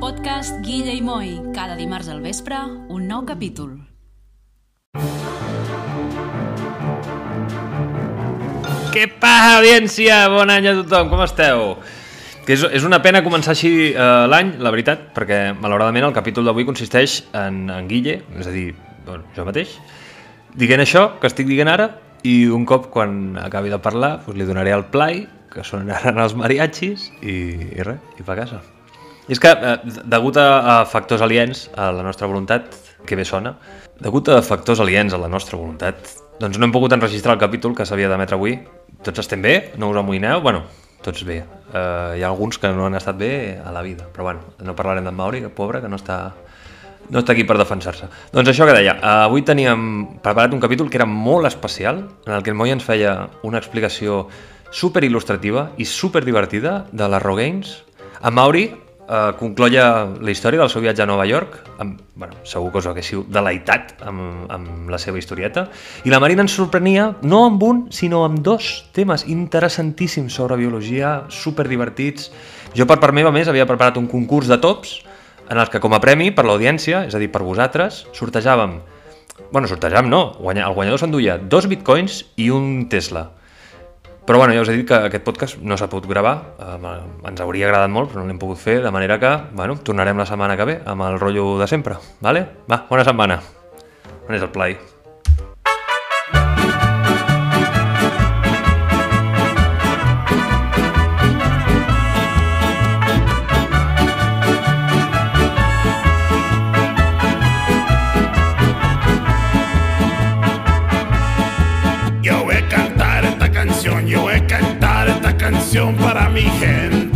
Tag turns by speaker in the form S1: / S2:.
S1: podcast Guilla i Moi. Cada dimarts al vespre, un nou capítol.
S2: Què passa, audiència? Bon any a tothom, com esteu? Que és, és una pena començar així eh, l'any, la veritat, perquè malauradament el capítol d'avui consisteix en, en Guille, és a dir, bueno, jo mateix, dient això que estic dient ara, i un cop quan acabi de parlar doncs li donaré el play, que sonaran els mariachis, i, i res, i pa casa. És que, eh, degut a, a factors aliens a la nostra voluntat, que bé sona, degut a factors aliens a la nostra voluntat, doncs no hem pogut enregistrar el capítol que s'havia d'emetre avui. Tots estem bé? No us amoïneu? Bueno, tots bé. Uh, hi ha alguns que no han estat bé a la vida, però bueno, no parlarem d'en Mauri, que pobre, que no està, no està aquí per defensar-se. Doncs això que deia, uh, avui teníem preparat un capítol que era molt especial, en el que el Moi ens feia una explicació super il·lustrativa i super divertida de les Rogaines. En Mauri eh, concloia la història del seu viatge a Nova York, amb, bueno, segur que us haguéssiu deleitat amb, amb la seva historieta, i la Marina ens sorprenia no amb un, sinó amb dos temes interessantíssims sobre biologia, super divertits. Jo per part meva, més, havia preparat un concurs de tops en els que com a premi per l'audiència, és a dir, per vosaltres, sortejàvem Bueno, sortejàvem no, el guanyador s'enduia dos bitcoins i un Tesla. Però bueno, ja us he dit que aquest podcast no s'ha pogut gravar, eh, ens hauria agradat molt, però no l'hem pogut fer, de manera que, bueno, tornarem la setmana que ve amb el rotllo de sempre, vale? Va, bona setmana. On és el play?
S3: Cantar esta canción para mi gente.